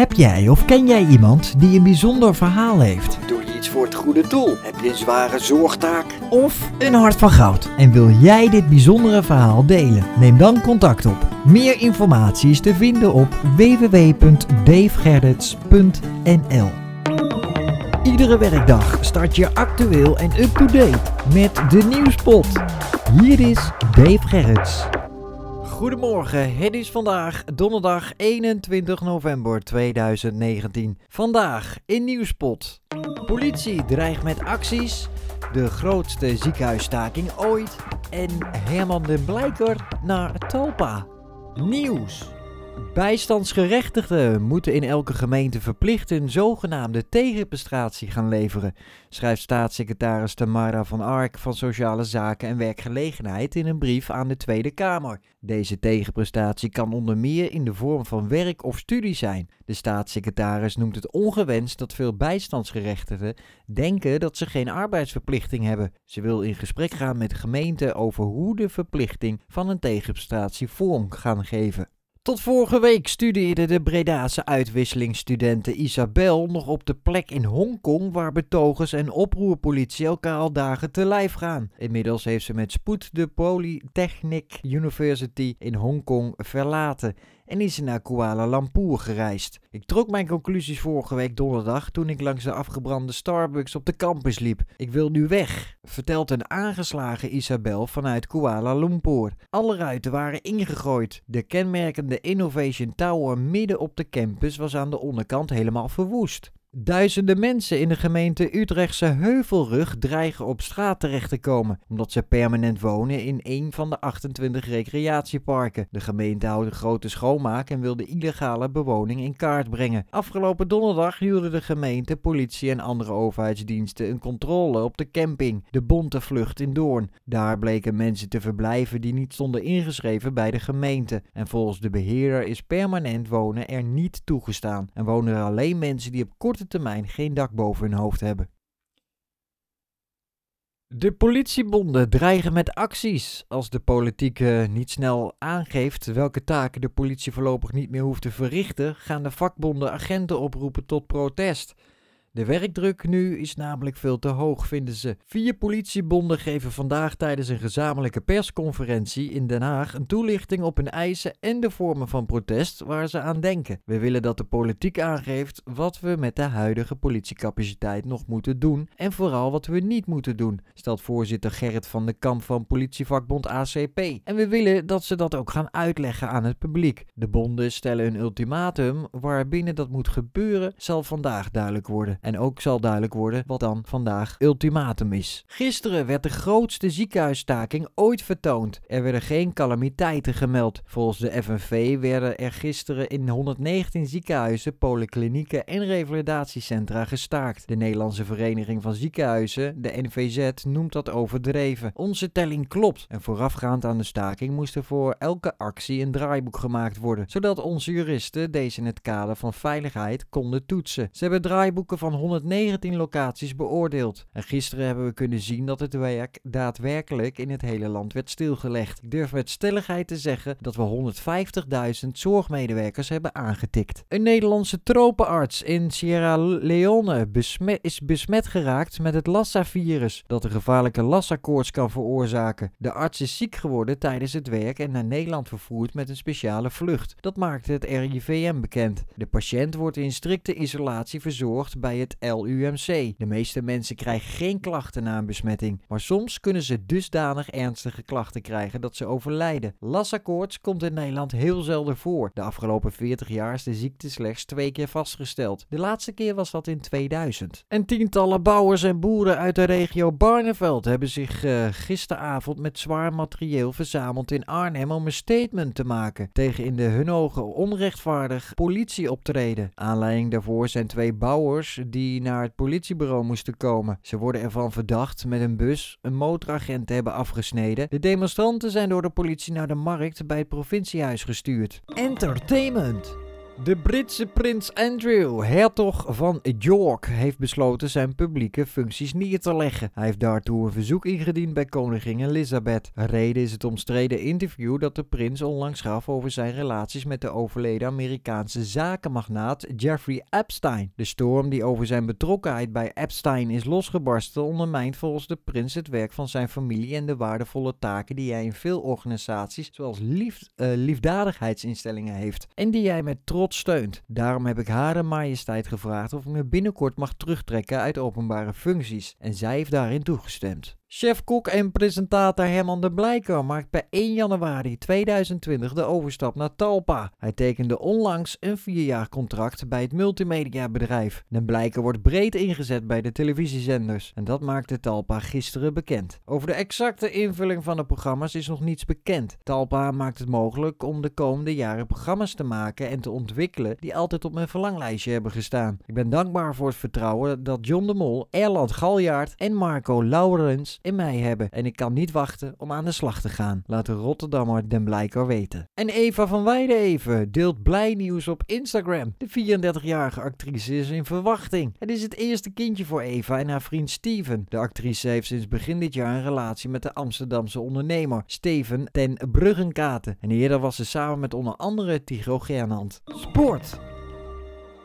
Heb jij of ken jij iemand die een bijzonder verhaal heeft? Doe je iets voor het goede doel? Heb je een zware zorgtaak? Of een hart van goud? En wil jij dit bijzondere verhaal delen? Neem dan contact op. Meer informatie is te vinden op www.davegerrits.nl Iedere werkdag start je actueel en up-to-date met de nieuwspot. Hier is Dave Gerrits. Goedemorgen, het is vandaag donderdag 21 november 2019. Vandaag in Nieuwspot. Politie dreigt met acties, de grootste ziekenhuisstaking ooit en Herman de Blijker naar Talpa. Nieuws. Bijstandsgerechtigden moeten in elke gemeente verplicht een zogenaamde tegenprestatie gaan leveren, schrijft staatssecretaris Tamara van Ark van Sociale Zaken en Werkgelegenheid in een brief aan de Tweede Kamer. Deze tegenprestatie kan onder meer in de vorm van werk of studie zijn. De staatssecretaris noemt het ongewenst dat veel bijstandsgerechtigden denken dat ze geen arbeidsverplichting hebben. Ze wil in gesprek gaan met gemeenten over hoe de verplichting van een tegenprestatie vorm gaan geven. Tot vorige week studeerde de Bredase uitwisselingsstudente Isabel nog op de plek in Hongkong waar betogers en oproerpolitie elkaar al dagen te lijf gaan. Inmiddels heeft ze met spoed de Polytechnic University in Hongkong verlaten en is ze naar Kuala Lumpur gereisd. Ik trok mijn conclusies vorige week donderdag toen ik langs de afgebrande Starbucks op de campus liep. Ik wil nu weg, vertelt een aangeslagen Isabel vanuit Kuala Lumpur. Alle ruiten waren ingegooid. De kenmerkende Innovation Tower midden op de campus was aan de onderkant helemaal verwoest. Duizenden mensen in de gemeente Utrechtse Heuvelrug dreigen op straat terecht te komen, omdat ze permanent wonen in een van de 28 recreatieparken. De gemeente houdt een grote schoonmaak en wil de illegale bewoning in kaart brengen. Afgelopen donderdag hielden de gemeente, politie en andere overheidsdiensten een controle op de camping, de Bonte Vlucht in Doorn. Daar bleken mensen te verblijven die niet stonden ingeschreven bij de gemeente. En volgens de beheerder is permanent wonen er niet toegestaan en wonen er alleen mensen die op korte termijn geen dak boven hun hoofd hebben. De politiebonden dreigen met acties. Als de politiek uh, niet snel aangeeft welke taken de politie voorlopig niet meer hoeft te verrichten, gaan de vakbonden agenten oproepen tot protest. De werkdruk nu is namelijk veel te hoog, vinden ze. Vier politiebonden geven vandaag tijdens een gezamenlijke persconferentie in Den Haag een toelichting op hun eisen en de vormen van protest waar ze aan denken. We willen dat de politiek aangeeft wat we met de huidige politiecapaciteit nog moeten doen en vooral wat we niet moeten doen, stelt voorzitter Gerrit van de Kamp van politievakbond ACP. En we willen dat ze dat ook gaan uitleggen aan het publiek. De bonden stellen een ultimatum waarbinnen dat moet gebeuren, zal vandaag duidelijk worden. En ook zal duidelijk worden wat dan vandaag ultimatum is. Gisteren werd de grootste ziekenhuisstaking ooit vertoond. Er werden geen calamiteiten gemeld. Volgens de FNV werden er gisteren in 119 ziekenhuizen, polyklinieken en revalidatiecentra gestaakt. De Nederlandse Vereniging van Ziekenhuizen, de NVZ, noemt dat overdreven. Onze telling klopt. En voorafgaand aan de staking moest er voor elke actie een draaiboek gemaakt worden, zodat onze juristen deze in het kader van veiligheid konden toetsen. Ze hebben draaiboeken van 119 locaties beoordeeld. En gisteren hebben we kunnen zien dat het werk daadwerkelijk in het hele land werd stilgelegd. Ik durf met stelligheid te zeggen dat we 150.000 zorgmedewerkers hebben aangetikt. Een Nederlandse tropenarts in Sierra Leone is besmet geraakt met het Lassa-virus, dat een gevaarlijke Lassa-koorts kan veroorzaken. De arts is ziek geworden tijdens het werk en naar Nederland vervoerd met een speciale vlucht. Dat maakte het RIVM bekend. De patiënt wordt in strikte isolatie verzorgd bij het LUMC. De meeste mensen krijgen geen klachten na een besmetting, maar soms kunnen ze dusdanig ernstige klachten krijgen dat ze overlijden. Lassa-koorts komt in Nederland heel zelden voor. De afgelopen 40 jaar is de ziekte slechts twee keer vastgesteld. De laatste keer was dat in 2000. En tientallen bouwers en boeren uit de regio Barneveld hebben zich uh, gisteravond met zwaar materieel verzameld in Arnhem om een statement te maken tegen in de hun ogen onrechtvaardig politieoptreden. Aanleiding daarvoor zijn twee bouwers die naar het politiebureau moesten komen. Ze worden ervan verdacht met een bus een motoragent te hebben afgesneden. De demonstranten zijn door de politie naar de markt bij het provinciehuis gestuurd. Entertainment. De Britse prins Andrew, hertog van York, heeft besloten zijn publieke functies neer te leggen. Hij heeft daartoe een verzoek ingediend bij koningin Elizabeth. Reden is het omstreden interview dat de prins onlangs gaf over zijn relaties met de overleden Amerikaanse zakenmagnaat Jeffrey Epstein. De storm die over zijn betrokkenheid bij Epstein is losgebarsten ondermijnt volgens de prins het werk van zijn familie en de waardevolle taken die hij in veel organisaties, zoals lief, uh, liefdadigheidsinstellingen heeft. En die hij met trots steunt. Daarom heb ik Hare Majesteit gevraagd of ik me binnenkort mag terugtrekken uit openbare functies. En zij heeft daarin toegestemd. Chef-kok en presentator Herman de Blijker maakt per 1 januari 2020 de overstap naar Talpa. Hij tekende onlangs een vierjaar contract bij het multimediabedrijf. De Blijker wordt breed ingezet bij de televisiezenders en dat maakte Talpa gisteren bekend. Over de exacte invulling van de programma's is nog niets bekend. Talpa maakt het mogelijk om de komende jaren programma's te maken en te ontwikkelen die altijd op mijn verlanglijstje hebben gestaan. Ik ben dankbaar voor het vertrouwen dat John de Mol, Erland Galjaard en Marco Laurens in mij hebben en ik kan niet wachten om aan de slag te gaan, laat de Rotterdammer Den Blijker weten. En Eva van Weijden deelt blij nieuws op Instagram. De 34-jarige actrice is in verwachting. Het is het eerste kindje voor Eva en haar vriend Steven. De actrice heeft sinds begin dit jaar een relatie met de Amsterdamse ondernemer Steven ten Bruggenkaten. En eerder was ze samen met onder andere Tigro Gernand. Sport!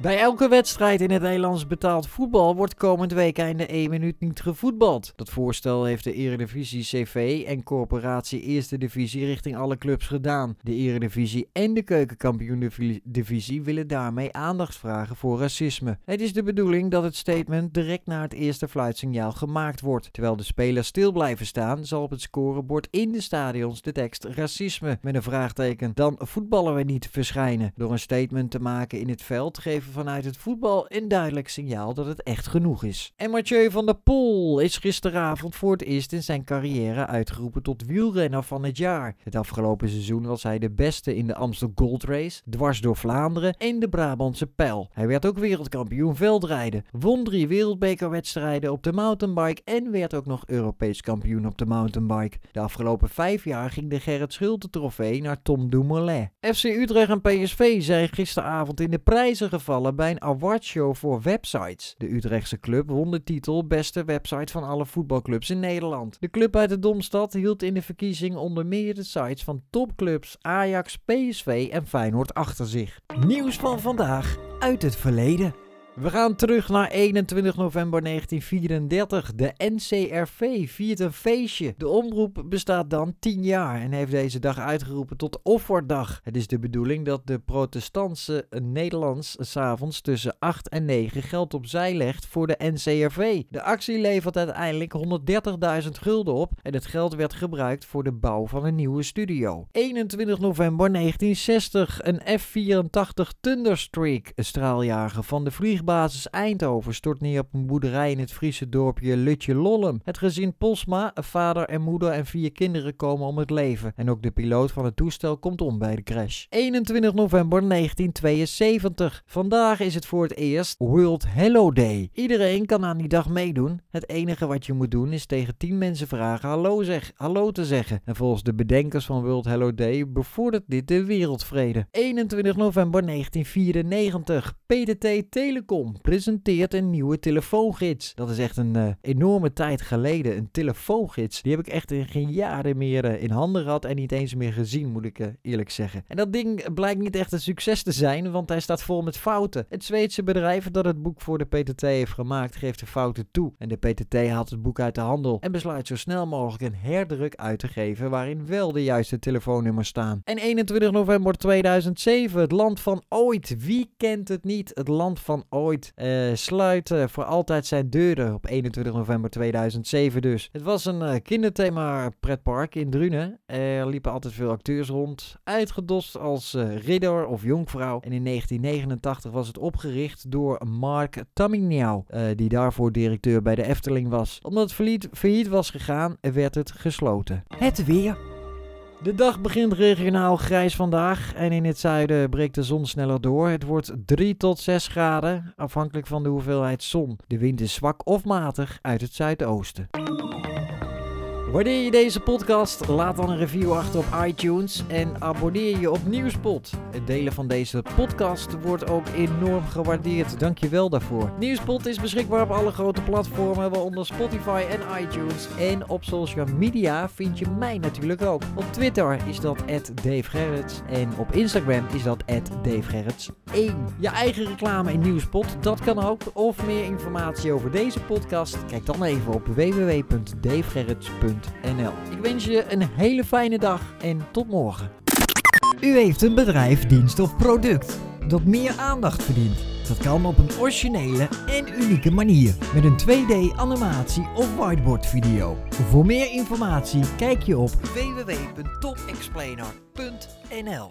Bij elke wedstrijd in het Nederlands betaald voetbal wordt komend week einde 1 minuut niet gevoetbald. Dat voorstel heeft de Eredivisie CV en Corporatie Eerste Divisie richting alle clubs gedaan. De Eredivisie en de Keukenkampioen-divisie willen daarmee aandacht vragen voor racisme. Het is de bedoeling dat het statement direct na het eerste fluitsignaal gemaakt wordt. Terwijl de spelers stil blijven staan, zal op het scorebord in de stadions de tekst racisme met een vraagteken dan voetballen we niet verschijnen. Door een statement te maken in het veld geven vanuit het voetbal een duidelijk signaal dat het echt genoeg is. En Mathieu van der Poel is gisteravond voor het eerst in zijn carrière uitgeroepen tot wielrenner van het jaar. Het afgelopen seizoen was hij de beste in de Amstel Gold Race, dwars door Vlaanderen en de Brabantse Pijl. Hij werd ook wereldkampioen veldrijden, won drie wereldbekerwedstrijden op de mountainbike en werd ook nog Europees kampioen op de mountainbike. De afgelopen vijf jaar ging de Gerrit Schulte trofee naar Tom Dumoulin. FC Utrecht en PSV zijn gisteravond in de prijzen gevallen bij een awardshow voor websites. De Utrechtse club won de titel beste website van alle voetbalclubs in Nederland. De club uit de Domstad hield in de verkiezing onder meer de sites van topclubs Ajax, PSV en Feyenoord achter zich. Nieuws van vandaag uit het verleden. We gaan terug naar 21 november 1934. De NCRV viert een feestje. De omroep bestaat dan 10 jaar en heeft deze dag uitgeroepen tot offerdag. Het is de bedoeling dat de protestantse Nederlands s'avonds tussen 8 en 9 geld opzij legt voor de NCRV. De actie levert uiteindelijk 130.000 gulden op en het geld werd gebruikt voor de bouw van een nieuwe studio. 21 november 1960. Een F-84 Thunderstreak, straaljager van de vlieg Basis Eindhoven stort neer op een boerderij in het Friese dorpje Lutje Lollum. Het gezin Posma, vader en moeder en vier kinderen komen om het leven. En ook de piloot van het toestel komt om bij de crash. 21 november 1972. Vandaag is het voor het eerst World Hello Day. Iedereen kan aan die dag meedoen. Het enige wat je moet doen is tegen 10 mensen vragen hallo, zeg, hallo te zeggen. En volgens de bedenkers van World Hello Day bevordert dit de wereldvrede. 21 november 1994. PTT Telecom presenteert een nieuwe telefoongids. Dat is echt een uh, enorme tijd geleden. Een telefoongids. Die heb ik echt in geen jaren meer uh, in handen gehad en niet eens meer gezien, moet ik uh, eerlijk zeggen. En dat ding blijkt niet echt een succes te zijn, want hij staat vol met fouten. Het Zweedse bedrijf dat het boek voor de PTT heeft gemaakt, geeft de fouten toe. En de PTT haalt het boek uit de handel en besluit zo snel mogelijk een herdruk uit te geven waarin wel de juiste telefoonnummers staan. En 21 november 2007, het land van ooit. Wie kent het niet? Het land van ooit ooit uh, sluit voor altijd zijn deuren op 21 november 2007 dus. Het was een uh, kinderthema pretpark in Drunen. Er liepen altijd veel acteurs rond, uitgedost als ridder of jonkvrouw. En in 1989 was het opgericht door Mark Taminau, die daarvoor directeur bij de Efteling was. Omdat het failliet was gegaan, werd het gesloten. Het weer. De dag begint regionaal grijs vandaag en in het zuiden breekt de zon sneller door. Het wordt 3 tot 6 graden, afhankelijk van de hoeveelheid zon. De wind is zwak of matig uit het zuidoosten. Waardeer je deze podcast? Laat dan een review achter op iTunes en abonneer je op Nieuwspot. Het delen van deze podcast wordt ook enorm gewaardeerd. Dank je wel daarvoor. Nieuwspot is beschikbaar op alle grote platformen, waaronder Spotify en iTunes. En op social media vind je mij natuurlijk ook. Op Twitter is dat Dave en op Instagram is dat DaveGerrits1. Je eigen reclame in Nieuwspot, dat kan ook. Of meer informatie over deze podcast, kijk dan even op www.davegerrits.nl. Ik wens je een hele fijne dag en tot morgen. U heeft een bedrijf, dienst of product dat meer aandacht verdient. Dat kan op een originele en unieke manier met een 2D animatie of whiteboard video. Voor meer informatie kijk je op www.topexplainer.nl